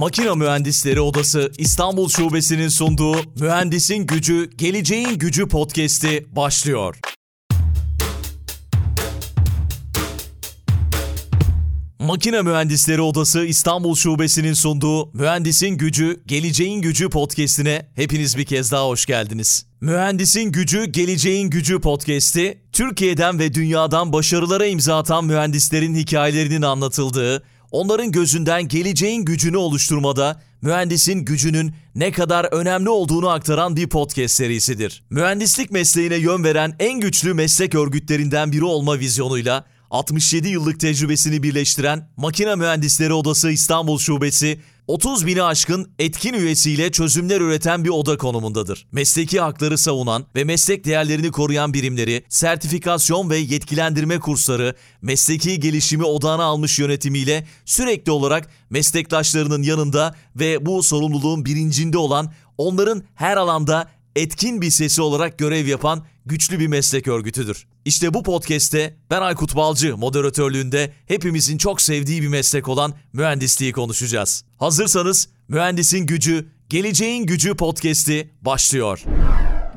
Makina Mühendisleri Odası İstanbul Şubesi'nin sunduğu Mühendisin Gücü, Geleceğin Gücü podcast'i başlıyor. Makine Mühendisleri Odası İstanbul Şubesi'nin sunduğu Mühendisin Gücü, Geleceğin Gücü podcast'ine hepiniz bir kez daha hoş geldiniz. Mühendisin Gücü, Geleceğin Gücü podcast'i, Türkiye'den ve dünyadan başarılara imza atan mühendislerin hikayelerinin anlatıldığı, onların gözünden geleceğin gücünü oluşturmada mühendisin gücünün ne kadar önemli olduğunu aktaran bir podcast serisidir. Mühendislik mesleğine yön veren en güçlü meslek örgütlerinden biri olma vizyonuyla 67 yıllık tecrübesini birleştiren Makine Mühendisleri Odası İstanbul Şubesi 30 bini aşkın etkin üyesiyle çözümler üreten bir oda konumundadır. Mesleki hakları savunan ve meslek değerlerini koruyan birimleri, sertifikasyon ve yetkilendirme kursları, mesleki gelişimi odağına almış yönetimiyle sürekli olarak meslektaşlarının yanında ve bu sorumluluğun bilincinde olan onların her alanda etkin bir sesi olarak görev yapan güçlü bir meslek örgütüdür. İşte bu podcast'te ben Aykut Balcı moderatörlüğünde hepimizin çok sevdiği bir meslek olan mühendisliği konuşacağız. Hazırsanız Mühendisin Gücü, Geleceğin Gücü podcast'i başlıyor.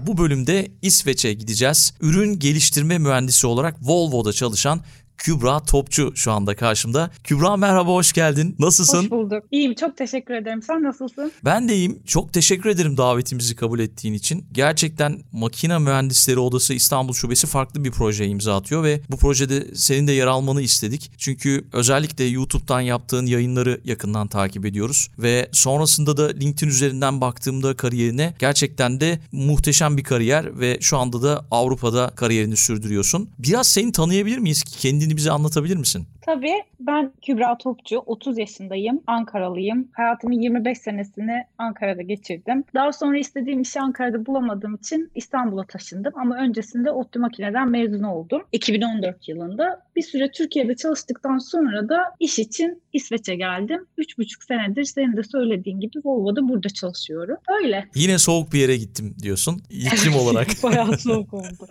Bu bölümde İsveç'e gideceğiz. Ürün geliştirme mühendisi olarak Volvo'da çalışan Kübra Topçu şu anda karşımda. Kübra merhaba, hoş geldin. Nasılsın? Hoş bulduk. İyiyim, çok teşekkür ederim. Sen nasılsın? Ben de iyiyim. Çok teşekkür ederim davetimizi kabul ettiğin için. Gerçekten Makine Mühendisleri Odası İstanbul Şubesi farklı bir proje imza atıyor ve bu projede senin de yer almanı istedik. Çünkü özellikle YouTube'dan yaptığın yayınları yakından takip ediyoruz ve sonrasında da LinkedIn üzerinden baktığımda kariyerine gerçekten de muhteşem bir kariyer ve şu anda da Avrupa'da kariyerini sürdürüyorsun. Biraz seni tanıyabilir miyiz? Kendini bize anlatabilir misin? Tabii. Ben Kübra Topçu, 30 yaşındayım, Ankaralıyım. Hayatımın 25 senesini Ankara'da geçirdim. Daha sonra istediğim işi Ankara'da bulamadığım için İstanbul'a taşındım. Ama öncesinde ODTÜ Makine'den mezun oldum. 2014 yılında. Bir süre Türkiye'de çalıştıktan sonra da iş için İsveç'e geldim. 3,5 senedir senin de söylediğin gibi Volvo'da burada çalışıyorum. Öyle. Yine soğuk bir yere gittim diyorsun. İklim olarak. Bayağı soğuk oldu.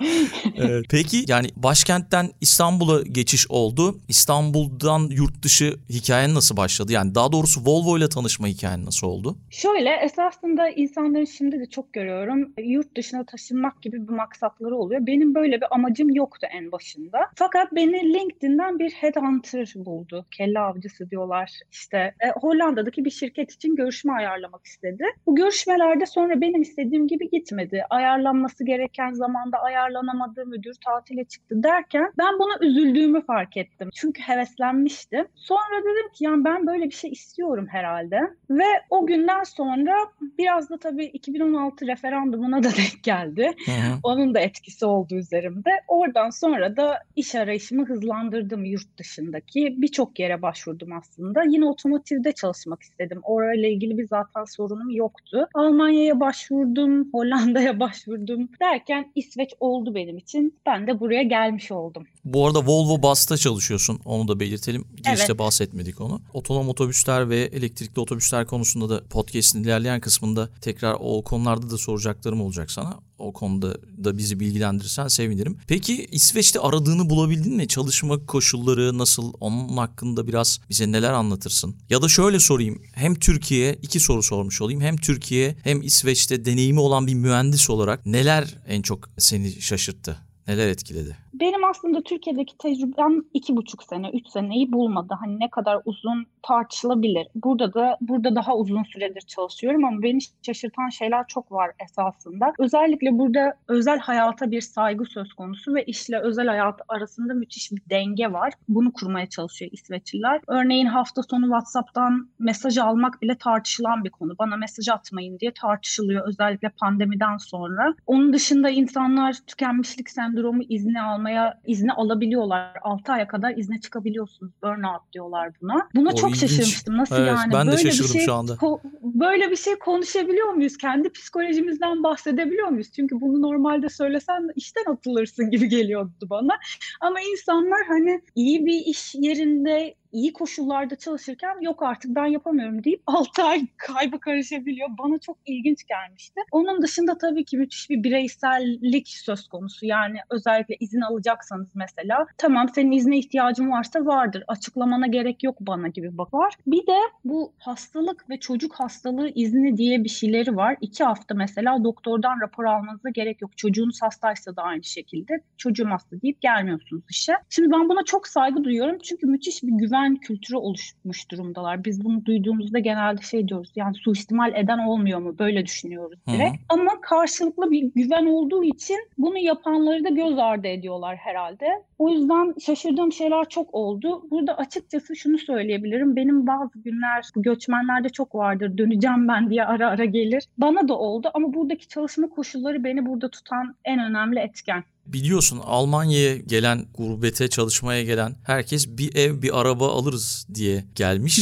evet. Peki yani başkentten İstanbul'a geçiş oldu. İstanbul'dan yurt dışı hikayen nasıl başladı? Yani daha doğrusu Volvo ile tanışma hikayen nasıl oldu? Şöyle esasında insanların şimdi de çok görüyorum yurt dışına taşınmak gibi bir maksatları oluyor. Benim böyle bir amacım yoktu en başında. Fakat beni LinkedIn'den bir headhunter buldu. Kelle avcısı diyorlar. İşte e, Hollanda'daki bir şirket için görüşme ayarlamak istedi. Bu görüşmelerde sonra benim istediğim gibi gitmedi. Ayarlanması gereken zamanda ayarlanamadı, müdür tatile çıktı derken ben buna üzüldüğümü fark ettim. Çünkü heveslenmiştim. Sonra dedim ki yani ben böyle bir şey istiyorum herhalde. Ve o günden sonra biraz da tabii 2016 referandumuna da denk geldi. Hı hı. Onun da etkisi oldu üzerimde. Oradan sonra da iş arayışımı hızlandırdım yurt dışındaki. Birçok yere başvurdum aslında. Yine otomotivde çalışmak istedim. Orayla ilgili bir zaten sorunum yoktu. Almanya'ya başvurdum, Hollanda'ya başvurdum derken İsveç oldu benim için. Ben de buraya gelmiş oldum. Bu arada Volvo Bus'ta çalışıyorsun. Onu da belirtelim. Girişte evet. bahsetmedik onu. Otonom otobüsler ve elektrikli otobüsler konusunda da podcast'in ilerleyen kısmında tekrar o konularda da soracaklarım olacak sana. O konuda da bizi bilgilendirirsen sevinirim. Peki İsveç'te aradığını bulabildin mi? Çalışma koşulları nasıl? Onun hakkında biraz bize neler anlatırsın? Ya da şöyle sorayım. Hem Türkiye, iki soru sormuş olayım. Hem Türkiye hem İsveç'te deneyimi olan bir mühendis olarak neler en çok seni şaşırttı? Neler etkiledi? Benim aslında Türkiye'deki tecrübem iki buçuk sene, üç seneyi bulmadı. Hani ne kadar uzun tartışılabilir. Burada da burada daha uzun süredir çalışıyorum ama beni şaşırtan şeyler çok var esasında. Özellikle burada özel hayata bir saygı söz konusu ve işle özel hayat arasında müthiş bir denge var. Bunu kurmaya çalışıyor İsveçliler. Örneğin hafta sonu WhatsApp'tan mesaj almak bile tartışılan bir konu. Bana mesaj atmayın diye tartışılıyor özellikle pandemiden sonra. Onun dışında insanlar tükenmişlik sendromu izni almaya izni alabiliyorlar. 6 aya kadar izne çıkabiliyorsunuz. Burnout diyorlar buna. Buna o çok ilginç. şaşırmıştım. Nasıl evet, yani? Ben böyle de şaşırdım bir şey, şu anda. böyle bir şey konuşabiliyor muyuz? Kendi psikolojimizden bahsedebiliyor muyuz? Çünkü bunu normalde söylesen işten atılırsın gibi geliyordu bana. Ama insanlar hani iyi bir iş yerinde iyi koşullarda çalışırken yok artık ben yapamıyorum deyip 6 ay kayba karışabiliyor. Bana çok ilginç gelmişti. Onun dışında tabii ki müthiş bir bireysellik söz konusu. Yani özellikle izin alacaksanız mesela tamam senin izne ihtiyacın varsa vardır. Açıklamana gerek yok bana gibi bak var. Bir de bu hastalık ve çocuk hastalığı izni diye bir şeyleri var. İki hafta mesela doktordan rapor almanıza gerek yok. Çocuğunuz hastaysa da aynı şekilde. Çocuğum hasta deyip gelmiyorsunuz işe. Şimdi ben buna çok saygı duyuyorum. Çünkü müthiş bir güven kültürü oluşmuş durumdalar. Biz bunu duyduğumuzda genelde şey diyoruz. Yani suistimal eden olmuyor mu? Böyle düşünüyoruz direkt. Hı hı. Ama karşılıklı bir güven olduğu için bunu yapanları da göz ardı ediyorlar herhalde. O yüzden şaşırdığım şeyler çok oldu. Burada açıkçası şunu söyleyebilirim. Benim bazı günler göçmenlerde çok vardır. Döneceğim ben diye ara ara gelir. Bana da oldu ama buradaki çalışma koşulları beni burada tutan en önemli etken. Biliyorsun Almanya'ya gelen, gurbete çalışmaya gelen herkes bir ev, bir araba alırız diye gelmiş.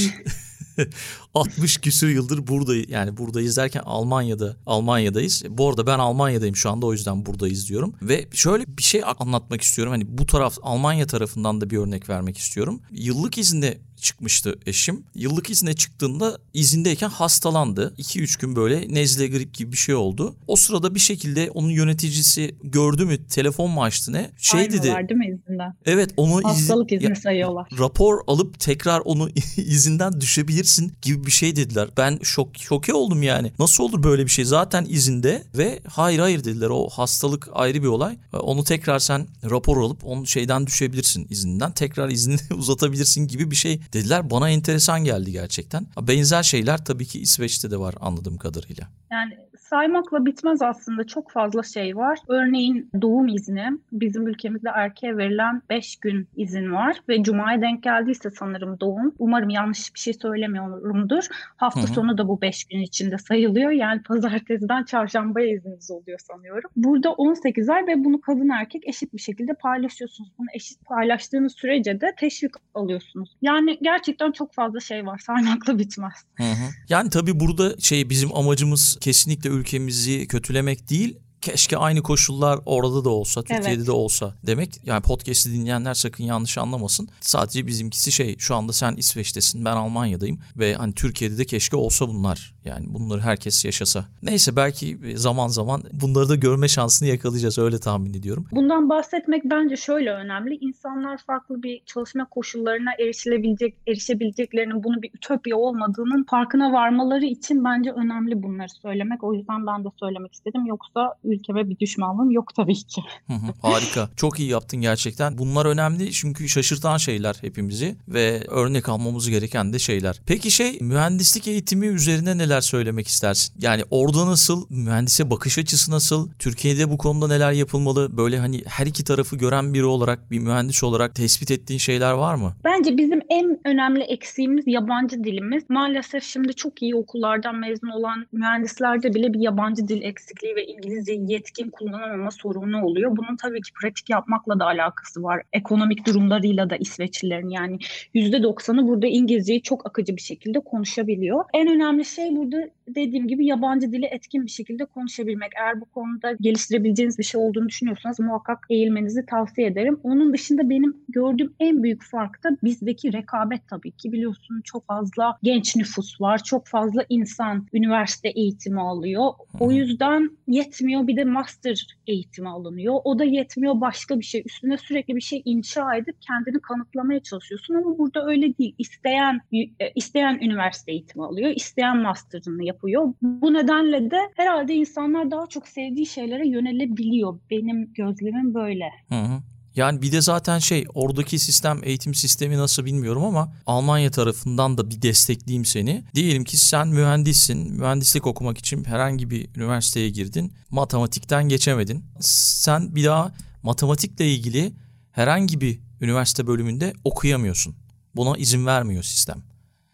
60 küsür yıldır buradayız. Yani buradayız derken Almanya'da Almanya'dayız. Bu arada ben Almanya'dayım şu anda o yüzden buradayız diyorum. Ve şöyle bir şey anlatmak istiyorum. Hani bu taraf Almanya tarafından da bir örnek vermek istiyorum. Yıllık izinde çıkmıştı eşim. Yıllık izne çıktığında izindeyken hastalandı. 2-3 gün böyle nezle grip gibi bir şey oldu. O sırada bir şekilde onun yöneticisi gördü mü telefon mu açtı ne? Şey Aynı dedi. değil mi izinden? Evet onu Hastalık izni ya, sayıyorlar. Rapor alıp tekrar onu izinden düşebilirsin gibi bir şey dediler. Ben şok şoke oldum yani. Nasıl olur böyle bir şey? Zaten izinde ve hayır hayır dediler. O hastalık ayrı bir olay. Onu tekrar sen rapor alıp onun şeyden düşebilirsin izinden. Tekrar izni uzatabilirsin gibi bir şey dediler. Bana enteresan geldi gerçekten. Benzer şeyler tabii ki İsveç'te de var anladığım kadarıyla. Yani saymakla bitmez aslında çok fazla şey var. Örneğin doğum izni bizim ülkemizde erkeğe verilen 5 gün izin var ve cumaya denk geldiyse sanırım doğum. Umarım yanlış bir şey söylemiyorumdur. Hafta Hı-hı. sonu da bu 5 gün içinde sayılıyor. Yani pazartesiden çarşambaya izniniz oluyor sanıyorum. Burada 18 ay ve bunu kadın erkek eşit bir şekilde paylaşıyorsunuz. Bunu eşit paylaştığınız sürece de teşvik alıyorsunuz. Yani gerçekten çok fazla şey var. Saymakla bitmez. Hı hı. Yani tabii burada şey bizim amacımız kesinlikle ülkemizi kötülemek değil keşke aynı koşullar orada da olsa, Türkiye'de evet. de olsa demek. Yani podcast'i dinleyenler sakın yanlış anlamasın. Sadece bizimkisi şey şu anda sen İsveç'tesin ben Almanya'dayım ve hani Türkiye'de de keşke olsa bunlar. Yani bunları herkes yaşasa. Neyse belki zaman zaman bunları da görme şansını yakalayacağız öyle tahmin ediyorum. Bundan bahsetmek bence şöyle önemli. İnsanlar farklı bir çalışma koşullarına erişilebilecek, erişebileceklerinin bunu bir ütopya olmadığının farkına varmaları için bence önemli bunları söylemek. O yüzden ben de söylemek istedim. Yoksa ülkeme bir düşmanlığım yok tabii ki. Harika. Çok iyi yaptın gerçekten. Bunlar önemli çünkü şaşırtan şeyler hepimizi ve örnek almamız gereken de şeyler. Peki şey mühendislik eğitimi üzerine neler söylemek istersin? Yani orada nasıl? Mühendise bakış açısı nasıl? Türkiye'de bu konuda neler yapılmalı? Böyle hani her iki tarafı gören biri olarak, bir mühendis olarak tespit ettiğin şeyler var mı? Bence bizim en önemli eksiğimiz yabancı dilimiz. Maalesef şimdi çok iyi okullardan mezun olan mühendislerde bile bir yabancı dil eksikliği ve İngilizce yetkin kullanamama sorunu oluyor. Bunun tabii ki pratik yapmakla da alakası var. Ekonomik durumlarıyla da İsveçlilerin yani %90'ı burada İngilizceyi çok akıcı bir şekilde konuşabiliyor. En önemli şey burada dediğim gibi yabancı dili etkin bir şekilde konuşabilmek. Eğer bu konuda geliştirebileceğiniz bir şey olduğunu düşünüyorsanız muhakkak eğilmenizi tavsiye ederim. Onun dışında benim gördüğüm en büyük fark da bizdeki rekabet tabii ki. Biliyorsun çok fazla genç nüfus var. Çok fazla insan üniversite eğitimi alıyor. O yüzden yetmiyor bir de master eğitimi alınıyor. O da yetmiyor başka bir şey. Üstüne sürekli bir şey inşa edip kendini kanıtlamaya çalışıyorsun ama burada öyle değil. İsteyen e, isteyen üniversite eğitimi alıyor, isteyen master'ını yapıyor. Bu nedenle de herhalde insanlar daha çok sevdiği şeylere yönelebiliyor. Benim gözlemim böyle. Hı hı. Yani bir de zaten şey oradaki sistem eğitim sistemi nasıl bilmiyorum ama Almanya tarafından da bir destekleyeyim seni. Diyelim ki sen mühendissin. Mühendislik okumak için herhangi bir üniversiteye girdin. Matematikten geçemedin. Sen bir daha matematikle ilgili herhangi bir üniversite bölümünde okuyamıyorsun. Buna izin vermiyor sistem.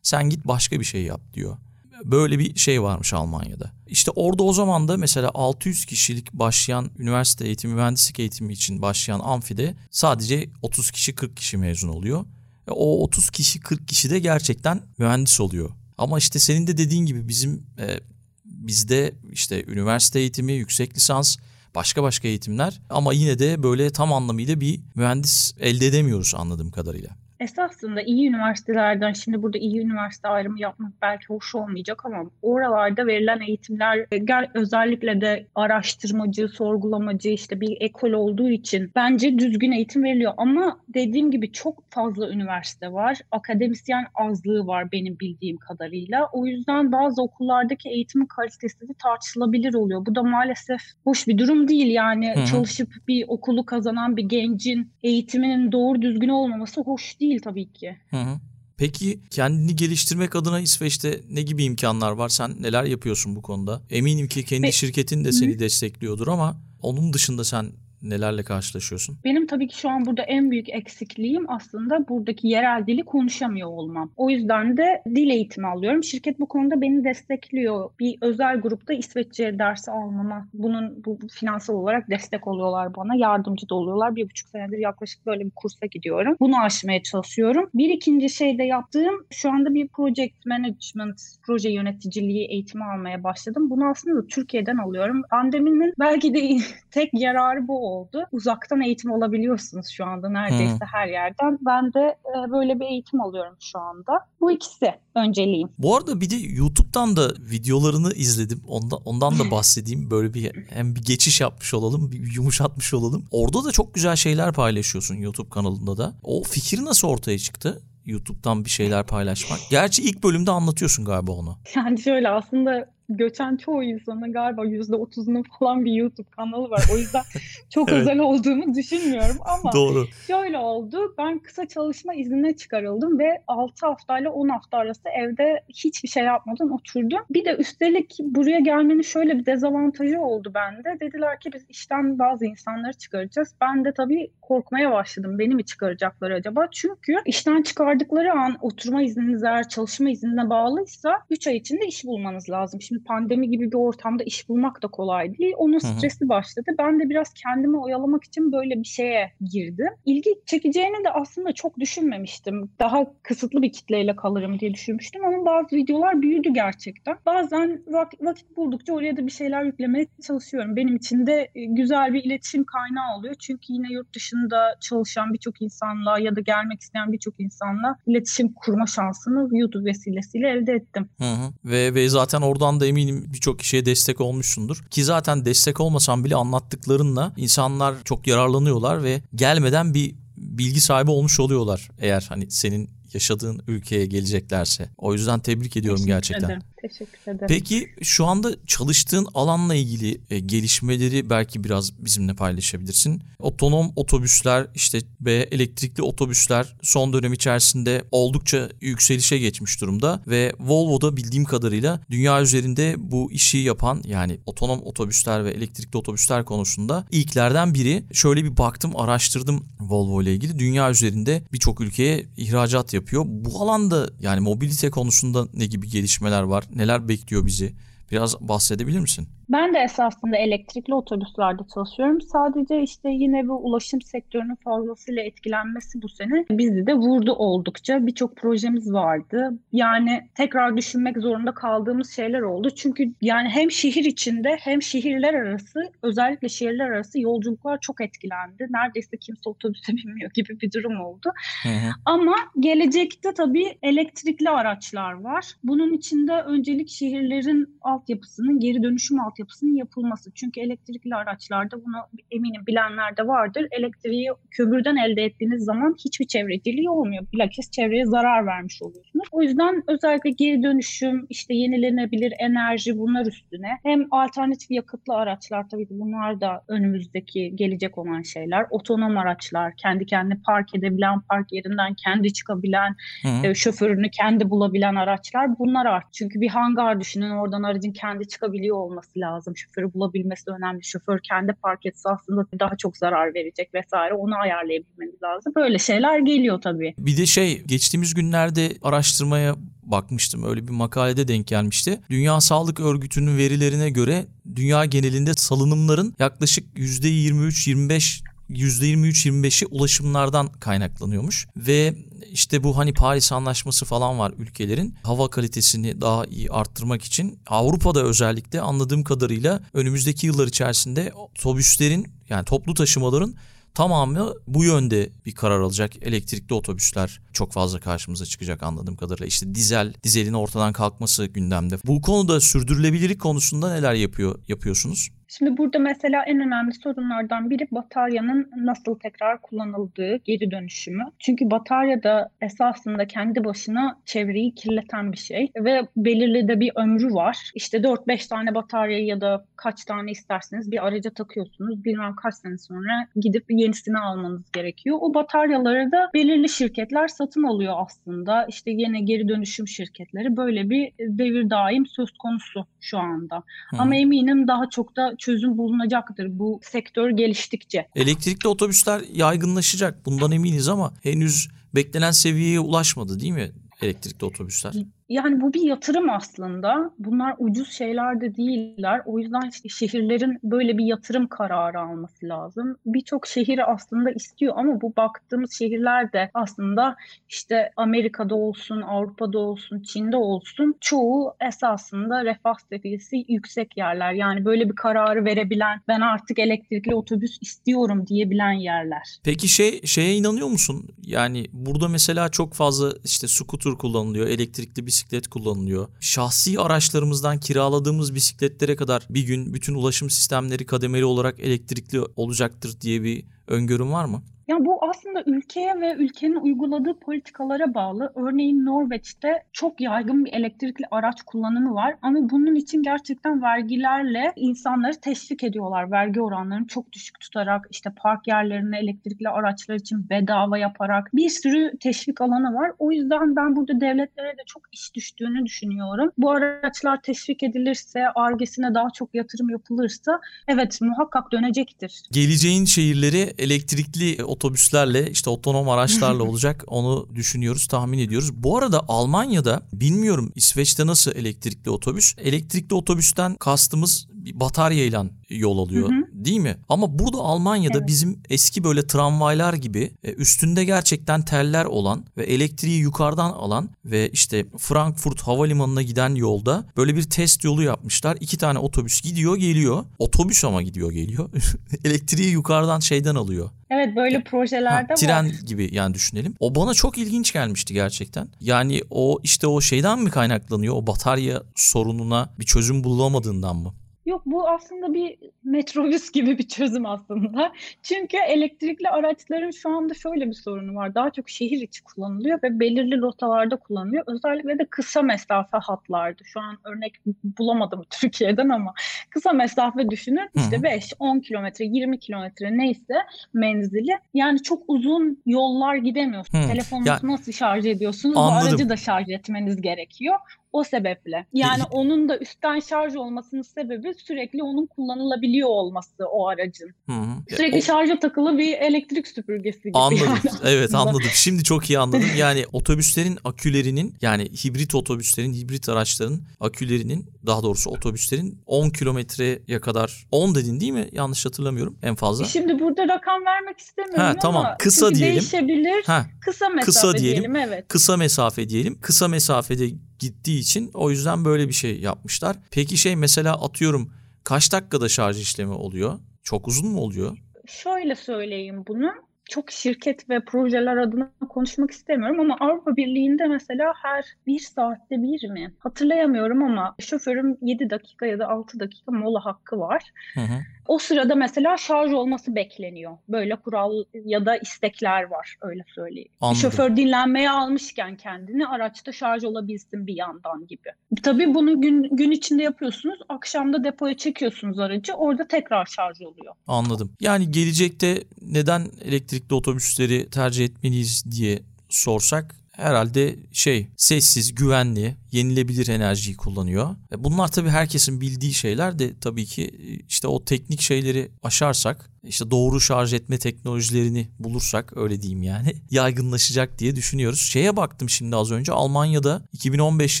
Sen git başka bir şey yap diyor. Böyle bir şey varmış Almanya'da. İşte orada o zaman da mesela 600 kişilik başlayan üniversite eğitimi, mühendislik eğitimi için başlayan amfide sadece 30 kişi 40 kişi mezun oluyor. Ve o 30 kişi 40 kişi de gerçekten mühendis oluyor. Ama işte senin de dediğin gibi bizim e, bizde işte üniversite eğitimi, yüksek lisans, başka başka eğitimler ama yine de böyle tam anlamıyla bir mühendis elde edemiyoruz anladığım kadarıyla. Esasında iyi üniversitelerden, şimdi burada iyi üniversite ayrımı yapmak belki hoş olmayacak ama oralarda verilen eğitimler özellikle de araştırmacı, sorgulamacı işte bir ekol olduğu için bence düzgün eğitim veriliyor. Ama dediğim gibi çok fazla üniversite var. Akademisyen azlığı var benim bildiğim kadarıyla. O yüzden bazı okullardaki eğitimin kalitesi de tartışılabilir oluyor. Bu da maalesef hoş bir durum değil. Yani Hı-hı. çalışıp bir okulu kazanan bir gencin eğitiminin doğru düzgün olmaması hoş değil tabii ki. Hı hı. Peki kendini geliştirmek adına İsveç'te ne gibi imkanlar var? Sen neler yapıyorsun bu konuda? Eminim ki kendi şirketin de seni destekliyordur ama onun dışında sen nelerle karşılaşıyorsun? Benim tabii ki şu an burada en büyük eksikliğim aslında buradaki yerel dili konuşamıyor olmam. O yüzden de dil eğitimi alıyorum. Şirket bu konuda beni destekliyor. Bir özel grupta İsveççe dersi almama, bunun bu finansal olarak destek oluyorlar bana. Yardımcı da oluyorlar. Bir buçuk senedir yaklaşık böyle bir kursa gidiyorum. Bunu aşmaya çalışıyorum. Bir ikinci şey de yaptığım şu anda bir project management, proje yöneticiliği eğitimi almaya başladım. Bunu aslında Türkiye'den alıyorum. Pandeminin belki de tek yararı bu oldu oldu. Uzaktan eğitim alabiliyorsunuz şu anda neredeyse hmm. her yerden. Ben de e, böyle bir eğitim alıyorum şu anda. Bu ikisi önceliğim. Bu arada bir de YouTube'dan da videolarını izledim. Ondan, ondan da bahsedeyim. Böyle bir hem bir geçiş yapmış olalım, bir yumuşatmış olalım. Orada da çok güzel şeyler paylaşıyorsun YouTube kanalında da. O fikir nasıl ortaya çıktı? YouTube'dan bir şeyler paylaşmak. Gerçi ilk bölümde anlatıyorsun galiba onu. Yani şöyle aslında göçen çoğu insanın galiba yüzde otuzunun falan bir YouTube kanalı var. O yüzden çok evet. özel olduğumu düşünmüyorum ama Doğru. şöyle oldu. Ben kısa çalışma iznine çıkarıldım ve 6 haftayla 10 hafta arası evde hiçbir şey yapmadan oturdum. Bir de üstelik buraya gelmenin şöyle bir dezavantajı oldu bende. Dediler ki biz işten bazı insanları çıkaracağız. Ben de tabii korkmaya başladım. Beni mi çıkaracaklar acaba? Çünkü işten çıkardıkları an oturma izniniz eğer çalışma iznine bağlıysa 3 ay içinde iş bulmanız lazım. Şimdi Şimdi pandemi gibi bir ortamda iş bulmak da kolay değil. Onun stresi Hı-hı. başladı. Ben de biraz kendimi oyalamak için böyle bir şeye girdim. İlgi çekeceğini de aslında çok düşünmemiştim. Daha kısıtlı bir kitleyle kalırım diye düşünmüştüm ama bazı videolar büyüdü gerçekten. Bazen vakit, vakit buldukça oraya da bir şeyler yüklemeye çalışıyorum. Benim için de e, güzel bir iletişim kaynağı oluyor. Çünkü yine yurt dışında çalışan birçok insanla ya da gelmek isteyen birçok insanla iletişim kurma şansını YouTube vesilesiyle elde ettim. Hı hı. Ve, ve zaten oradan da da eminim birçok kişiye destek olmuşsundur. Ki zaten destek olmasan bile anlattıklarınla insanlar çok yararlanıyorlar ve gelmeden bir bilgi sahibi olmuş oluyorlar. Eğer hani senin yaşadığın ülkeye geleceklerse. O yüzden tebrik ediyorum Teşekkür gerçekten. Ederim. Teşekkür ederim. Peki şu anda çalıştığın alanla ilgili e, gelişmeleri belki biraz bizimle paylaşabilirsin. Otonom otobüsler işte ve elektrikli otobüsler son dönem içerisinde oldukça yükselişe geçmiş durumda ve Volvo'da bildiğim kadarıyla dünya üzerinde bu işi yapan yani otonom otobüsler ve elektrikli otobüsler konusunda ilklerden biri. Şöyle bir baktım araştırdım Volvo ile ilgili. Dünya üzerinde birçok ülkeye ihracat yapıyor. Bu alanda yani mobilite konusunda ne gibi gelişmeler var? Neler bekliyor bizi? Biraz bahsedebilir misin? Ben de esasında elektrikli otobüslerde çalışıyorum. Sadece işte yine bu ulaşım sektörünün fazlasıyla etkilenmesi bu sene bizi de vurdu oldukça. Birçok projemiz vardı. Yani tekrar düşünmek zorunda kaldığımız şeyler oldu. Çünkü yani hem şehir içinde hem şehirler arası özellikle şehirler arası yolculuklar çok etkilendi. Neredeyse kimse otobüse binmiyor gibi bir durum oldu. Hı hı. Ama gelecekte tabii elektrikli araçlar var. Bunun içinde öncelik şehirlerin altyapısının geri dönüşüm altyapısının yapılması. Çünkü elektrikli araçlarda bunu eminim bilenler de vardır. Elektriği kömürden elde ettiğiniz zaman hiçbir çevreciliği olmuyor. Bilakis çevreye zarar vermiş oluyorsunuz. O yüzden özellikle geri dönüşüm, işte yenilenebilir enerji bunlar üstüne hem alternatif yakıtlı araçlar tabii ki bunlar da önümüzdeki gelecek olan şeyler. Otonom araçlar, kendi kendine park edebilen, park yerinden kendi çıkabilen, e, şoförünü kendi bulabilen araçlar bunlar art. Çünkü bir hangar düşünün oradan aracın kendi çıkabiliyor olması lazım. Şoförü bulabilmesi önemli. Şoför kendi park etse aslında daha çok zarar verecek vesaire. Onu ayarlayabilmeniz lazım. Böyle şeyler geliyor tabii. Bir de şey geçtiğimiz günlerde araştırmaya bakmıştım. Öyle bir makalede denk gelmişti. Dünya Sağlık Örgütü'nün verilerine göre dünya genelinde salınımların yaklaşık %23-25 %23-25'i ulaşımlardan kaynaklanıyormuş ve işte bu hani Paris Anlaşması falan var ülkelerin hava kalitesini daha iyi arttırmak için Avrupa'da özellikle anladığım kadarıyla önümüzdeki yıllar içerisinde otobüslerin yani toplu taşımaların tamamı bu yönde bir karar alacak. Elektrikli otobüsler çok fazla karşımıza çıkacak anladığım kadarıyla. İşte dizel, dizelin ortadan kalkması gündemde. Bu konuda sürdürülebilirlik konusunda neler yapıyor yapıyorsunuz? Şimdi burada mesela en önemli sorunlardan biri bataryanın nasıl tekrar kullanıldığı, geri dönüşümü. Çünkü batarya da esasında kendi başına çevreyi kirleten bir şey ve belirli de bir ömrü var. İşte 4-5 tane batarya ya da kaç tane isterseniz bir araca takıyorsunuz. Bilmem kaç sene sonra gidip yenisini almanız gerekiyor. O bataryaları da belirli şirketler satın alıyor aslında. İşte yine geri dönüşüm şirketleri böyle bir devir daim söz konusu şu anda. Hı. Ama eminim daha çok da çözüm bulunacaktır bu sektör geliştikçe. Elektrikli otobüsler yaygınlaşacak bundan eminiz ama henüz beklenen seviyeye ulaşmadı değil mi elektrikli otobüsler? Yani bu bir yatırım aslında. Bunlar ucuz şeyler de değiller. O yüzden şehirlerin böyle bir yatırım kararı alması lazım. Birçok şehir aslında istiyor ama bu baktığımız şehirler de aslında işte Amerika'da olsun, Avrupa'da olsun, Çin'de olsun çoğu esasında refah seviyesi yüksek yerler. Yani böyle bir kararı verebilen, ben artık elektrikli otobüs istiyorum diyebilen yerler. Peki şey şeye inanıyor musun? Yani burada mesela çok fazla işte scooter kullanılıyor, elektrikli bisiklet bisiklet kullanılıyor. Şahsi araçlarımızdan kiraladığımız bisikletlere kadar bir gün bütün ulaşım sistemleri kademeli olarak elektrikli olacaktır diye bir öngörüm var mı? Yani bu aslında ülkeye ve ülkenin uyguladığı politikalara bağlı. Örneğin Norveç'te çok yaygın bir elektrikli araç kullanımı var ama bunun için gerçekten vergilerle insanları teşvik ediyorlar. Vergi oranlarını çok düşük tutarak işte park yerlerine elektrikli araçlar için bedava yaparak bir sürü teşvik alanı var. O yüzden ben burada devletlere de çok iş düştüğünü düşünüyorum. Bu araçlar teşvik edilirse, argesine daha çok yatırım yapılırsa evet muhakkak dönecektir. Geleceğin şehirleri elektrikli otobüslerle işte otonom araçlarla olacak onu düşünüyoruz tahmin ediyoruz. Bu arada Almanya'da bilmiyorum İsveç'te nasıl elektrikli otobüs. Elektrikli otobüsten kastımız bir bataryayla yol alıyor hı hı. değil mi? Ama burada Almanya'da evet. bizim eski böyle tramvaylar gibi e, üstünde gerçekten teller olan ve elektriği yukarıdan alan ve işte Frankfurt havalimanına giden yolda böyle bir test yolu yapmışlar. İki tane otobüs gidiyor geliyor. Otobüs ama gidiyor geliyor. elektriği yukarıdan şeyden alıyor. Evet böyle projelerde ha, tren var. gibi yani düşünelim. O bana çok ilginç gelmişti gerçekten. Yani o işte o şeyden mi kaynaklanıyor? O batarya sorununa bir çözüm bulamadığından mı? Yok bu aslında bir metrobüs gibi bir çözüm aslında. Çünkü elektrikli araçların şu anda şöyle bir sorunu var. Daha çok şehir içi kullanılıyor ve belirli rotalarda kullanılıyor. Özellikle de kısa mesafe hatlarda. Şu an örnek bulamadım Türkiye'den ama kısa mesafe düşünün. İşte 5, 10 kilometre, 20 kilometre neyse menzili. Yani çok uzun yollar gidemiyorsunuz. Telefonunuzu nasıl şarj ediyorsunuz? Anladım. Bu aracı da şarj etmeniz gerekiyor. O sebeple. Yani onun da üstten şarj olmasının sebebi sürekli onun kullanılabiliyor olması o aracın. Hı hı. Sürekli o... şarja takılı bir elektrik süpürgesi gibi. Anladım. Yani evet anladım. Şimdi çok iyi anladım. Yani otobüslerin akülerinin yani hibrit otobüslerin, hibrit araçların akülerinin daha doğrusu otobüslerin 10 kilometreye kadar 10 dedin değil mi? Yanlış hatırlamıyorum en fazla. Şimdi burada rakam vermek istemiyorum ha, tamam. ama kısa diyelim. değişebilir. Ha. Kısa mesafe kısa diyelim. diyelim evet. Kısa mesafe diyelim. Kısa mesafede gittiği için o yüzden böyle bir şey yapmışlar. Peki şey mesela atıyorum kaç dakikada şarj işlemi oluyor? Çok uzun mu oluyor? Şöyle söyleyeyim bunu çok şirket ve projeler adına konuşmak istemiyorum ama Avrupa Birliği'nde mesela her bir saatte bir mi? Hatırlayamıyorum ama şoförüm 7 dakika ya da 6 dakika mola hakkı var. Hı hı. O sırada mesela şarj olması bekleniyor. Böyle kural ya da istekler var öyle söyleyeyim. Anladım. Şoför dinlenmeye almışken kendini araçta şarj olabilsin bir yandan gibi. Tabii bunu gün, gün içinde yapıyorsunuz. Akşamda depoya çekiyorsunuz aracı. Orada tekrar şarj oluyor. Anladım. Yani gelecekte neden elektrikli otobüsleri tercih etmeliyiz diye sorsak herhalde şey sessiz, güvenli, yenilebilir enerjiyi kullanıyor. E, bunlar tabii herkesin bildiği şeyler de tabii ki e, işte o teknik şeyleri aşarsak işte doğru şarj etme teknolojilerini bulursak öyle diyeyim yani yaygınlaşacak diye düşünüyoruz. Şeye baktım şimdi az önce Almanya'da 2015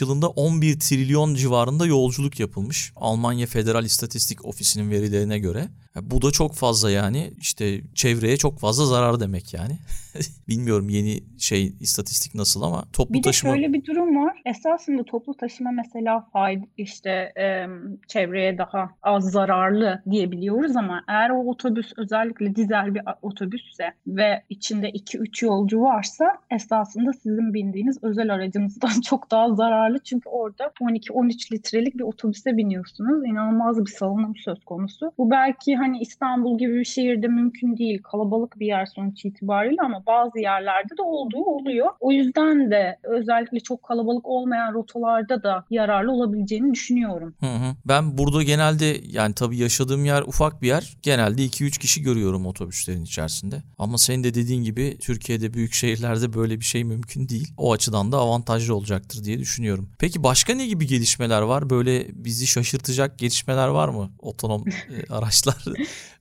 yılında 11 trilyon civarında yolculuk yapılmış. Almanya Federal İstatistik Ofisi'nin verilerine göre. Bu da çok fazla yani işte çevreye çok fazla zarar demek yani. Bilmiyorum yeni şey istatistik nasıl ama toplu bir taşıma... Bir de şöyle bir durum var. Esasında toplu taşıma mesela fayda işte e, çevreye daha az zararlı diyebiliyoruz ama eğer o otobüs özellikle dizel bir otobüsse ve içinde 2-3 yolcu varsa esasında sizin bindiğiniz özel aracınızdan çok daha zararlı. Çünkü orada 12-13 litrelik bir otobüse biniyorsunuz. İnanılmaz bir salınım söz konusu. Bu belki hani İstanbul gibi bir şehirde mümkün değil. Kalabalık bir yer sonuç itibariyle ama bazı yerlerde de olduğu oluyor. O yüzden de özellikle çok kalabalık olmayan rotalarda da yararlı olabileceğini düşünüyorum. Hı hı. Ben burada genelde yani tabii yaşadığım yer ufak bir yer. Genelde 2-3 kişi görüyorum otobüslerin içerisinde. Ama senin de dediğin gibi Türkiye'de büyük şehirlerde böyle bir şey mümkün değil. O açıdan da avantajlı olacaktır diye düşünüyorum. Peki başka ne gibi gelişmeler var? Böyle bizi şaşırtacak gelişmeler var mı otonom e, araçlar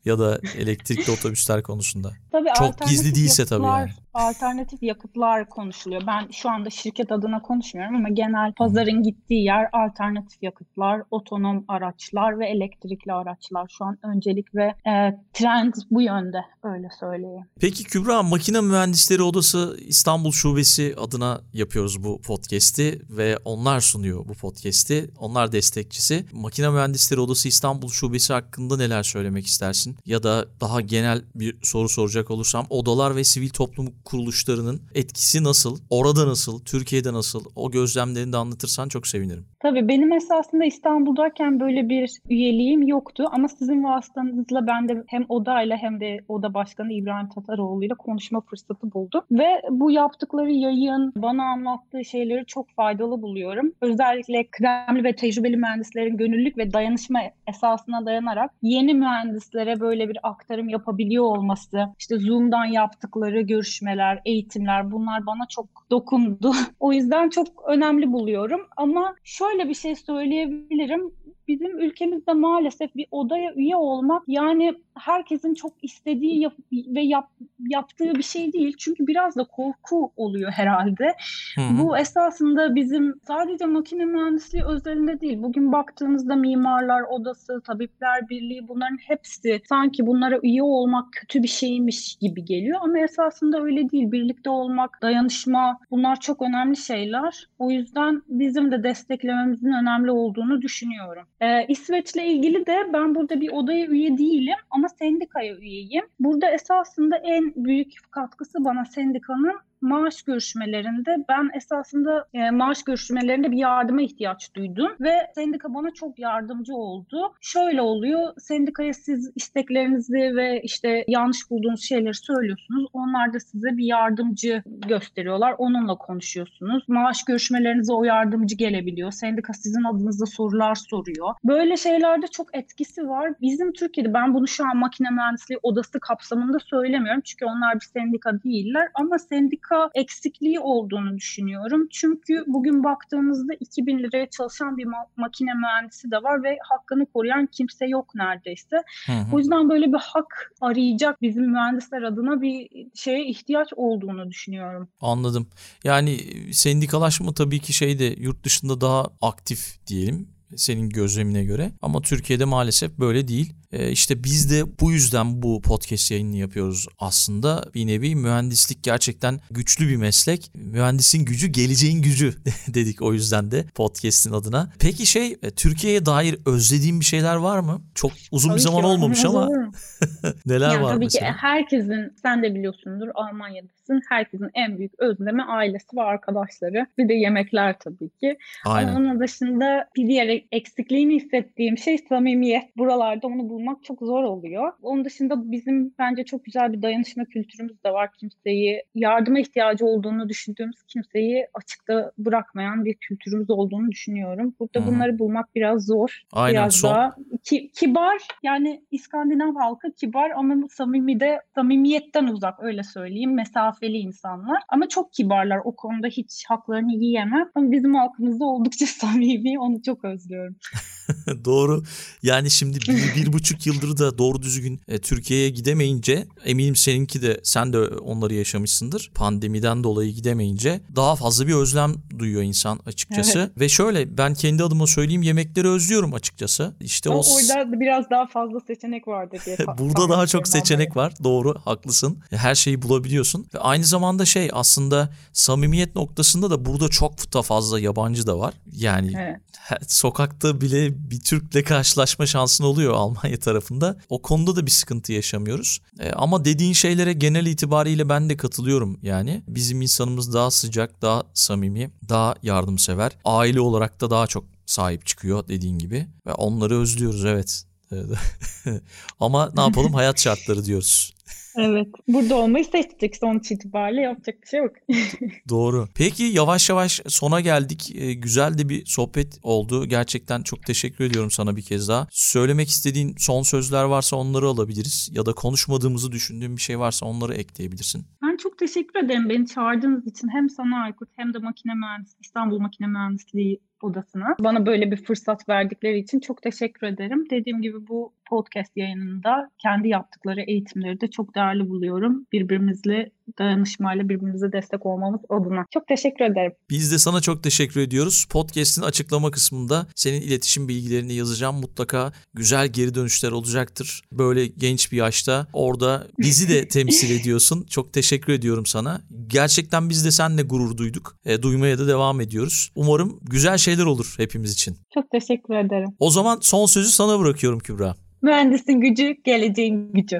ya da elektrikli otobüsler konusunda? Tabii Çok gizli değilse tabii yani. Alternatif yakıtlar konuşuluyor. Ben şu anda şirket adına konuşmuyorum ama genel pazarın gittiği yer alternatif yakıtlar, otonom araçlar ve elektrikli araçlar. Şu an öncelik ve e, trend bu yönde öyle söyleyeyim. Peki Kübra Makine Mühendisleri Odası İstanbul Şubesi adına yapıyoruz bu podcast'i ve onlar sunuyor bu podcast'i. Onlar destekçisi. Makine Mühendisleri Odası İstanbul Şubesi hakkında neler söylemek istersin? Ya da daha genel bir soru soracak olursam odalar ve sivil toplum kuruluşlarının etkisi nasıl? Orada nasıl? Türkiye'de nasıl? O gözlemlerini de anlatırsan çok sevinirim. Tabii benim esasında İstanbul'dayken böyle bir üyeliğim yoktu ama sizin vasıtanızla ben de hem odayla hem de oda başkanı İbrahim Tataroğlu ile konuşma fırsatı buldum. Ve bu yaptıkları yayın, bana anlattığı şeyleri çok faydalı buluyorum. Özellikle kıdemli ve tecrübeli mühendislerin gönüllülük ve dayanışma esasına dayanarak yeni mühendislere böyle bir aktarım yapabiliyor olması, işte Zoom'dan yaptıkları görüşmeler, eğitimler bunlar bana çok dokundu. o yüzden çok önemli buluyorum ama şöyle bir şey söyleyebilirim. Bizim ülkemizde maalesef bir odaya üye olmak yani herkesin çok istediği yap ve yap, yaptığı bir şey değil. Çünkü biraz da korku oluyor herhalde. Hı-hı. Bu esasında bizim sadece makine mühendisliği özelinde değil. Bugün baktığımızda mimarlar odası, tabipler birliği bunların hepsi sanki bunlara üye olmak kötü bir şeymiş gibi geliyor. Ama esasında öyle değil. Birlikte olmak, dayanışma bunlar çok önemli şeyler. O yüzden bizim de desteklememizin önemli olduğunu düşünüyorum. Ee, İsveç'le ilgili de ben burada bir odaya üye değilim ama sendikaya üyeyim. Burada esasında en büyük katkısı bana sendikanın maaş görüşmelerinde ben esasında e, maaş görüşmelerinde bir yardıma ihtiyaç duydum ve sendika bana çok yardımcı oldu. Şöyle oluyor, sendikaya siz isteklerinizi ve işte yanlış bulduğunuz şeyleri söylüyorsunuz. Onlar da size bir yardımcı gösteriyorlar. Onunla konuşuyorsunuz. Maaş görüşmelerinize o yardımcı gelebiliyor. Sendika sizin adınıza sorular soruyor. Böyle şeylerde çok etkisi var. Bizim Türkiye'de ben bunu şu an makine mühendisliği odası kapsamında söylemiyorum. Çünkü onlar bir sendika değiller ama sendika sendika eksikliği olduğunu düşünüyorum. Çünkü bugün baktığımızda 2000 liraya çalışan bir ma- makine mühendisi de var ve hakkını koruyan kimse yok neredeyse. Hı hı. O yüzden böyle bir hak arayacak bizim mühendisler adına bir şeye ihtiyaç olduğunu düşünüyorum. Anladım. Yani sendikalaşma tabii ki şeyde yurt dışında daha aktif diyelim senin gözlemine göre. Ama Türkiye'de maalesef böyle değil. Ee, işte biz de bu yüzden bu podcast yayını yapıyoruz aslında. Bir nevi mühendislik gerçekten güçlü bir meslek. Mühendisin gücü geleceğin gücü dedik o yüzden de podcast'in adına. Peki şey e, Türkiye'ye dair özlediğin bir şeyler var mı? Çok uzun tabii bir zaman olmamış ama neler yani var tabii mesela? Tabii ki herkesin sen de biliyorsundur Almanya'dasın. Herkesin en büyük özlemi ailesi ve arkadaşları. Bir de yemekler tabii ki. Aynen. Ama onun dışında bir diğer eksikliğini hissettiğim şey samimiyet. Buralarda onu bulmak bulmak çok zor oluyor. Onun dışında bizim bence çok güzel bir dayanışma kültürümüz de var. Kimseyi yardıma ihtiyacı olduğunu düşündüğümüz kimseyi açıkta bırakmayan bir kültürümüz olduğunu düşünüyorum. Burada hmm. bunları bulmak biraz zor. Aynen. Biraz Son... daha ki, kibar yani İskandinav halkı kibar ama samimi de samimiyetten uzak öyle söyleyeyim. Mesafeli insanlar ama çok kibarlar. O konuda hiç haklarını yiyemem. Ama bizim halkımızda oldukça samimi. Onu çok özlüyorum. Doğru. Yani şimdi bir, bir buçuk buçuk yıldır da doğru düzgün e, Türkiye'ye gidemeyince eminim seninki de sen de onları yaşamışsındır. Pandemiden dolayı gidemeyince daha fazla bir özlem duyuyor insan açıkçası. Evet. Ve şöyle ben kendi adıma söyleyeyim yemekleri özlüyorum açıkçası. İşte Ama o orada biraz daha fazla seçenek vardı diye. Burada daha çok seçenek var. Doğru, haklısın. Her şeyi bulabiliyorsun. Ve aynı zamanda şey aslında samimiyet noktasında da burada çok da fazla yabancı da var. Yani Evet. sokakta bile bir Türk'le karşılaşma şansın oluyor Almanya tarafında. O konuda da bir sıkıntı yaşamıyoruz. E, ama dediğin şeylere genel itibariyle ben de katılıyorum yani. Bizim insanımız daha sıcak, daha samimi, daha yardımsever. Aile olarak da daha çok sahip çıkıyor dediğin gibi. Ve onları özlüyoruz evet. Ama ne yapalım hayat şartları diyoruz. Evet. Burada olmayı seçtik sonuç itibariyle yapacak bir şey yok. Doğru. Peki yavaş yavaş sona geldik. Ee, güzel de bir sohbet oldu. Gerçekten çok teşekkür ediyorum sana bir kez daha. Söylemek istediğin son sözler varsa onları alabiliriz. Ya da konuşmadığımızı düşündüğün bir şey varsa onları ekleyebilirsin. Ben çok teşekkür ederim beni çağırdığınız için hem sana Aykut hem de makine mühendisi İstanbul Makine Mühendisliği odasına. Bana böyle bir fırsat verdikleri için çok teşekkür ederim. Dediğim gibi bu podcast yayınında kendi yaptıkları eğitimleri de çok değerli buluyorum. Birbirimizle dayanışmayla birbirimize destek olmamız adına. Çok teşekkür ederim. Biz de sana çok teşekkür ediyoruz. Podcast'in açıklama kısmında senin iletişim bilgilerini yazacağım. Mutlaka güzel geri dönüşler olacaktır. Böyle genç bir yaşta orada bizi de temsil ediyorsun. Çok teşekkür ediyorum sana. Gerçekten biz de seninle gurur duyduk. E, duymaya da devam ediyoruz. Umarım güzel şeyler olur hepimiz için. Çok teşekkür ederim. O zaman son sözü sana bırakıyorum Kübra. Mühendisin gücü, geleceğin gücü.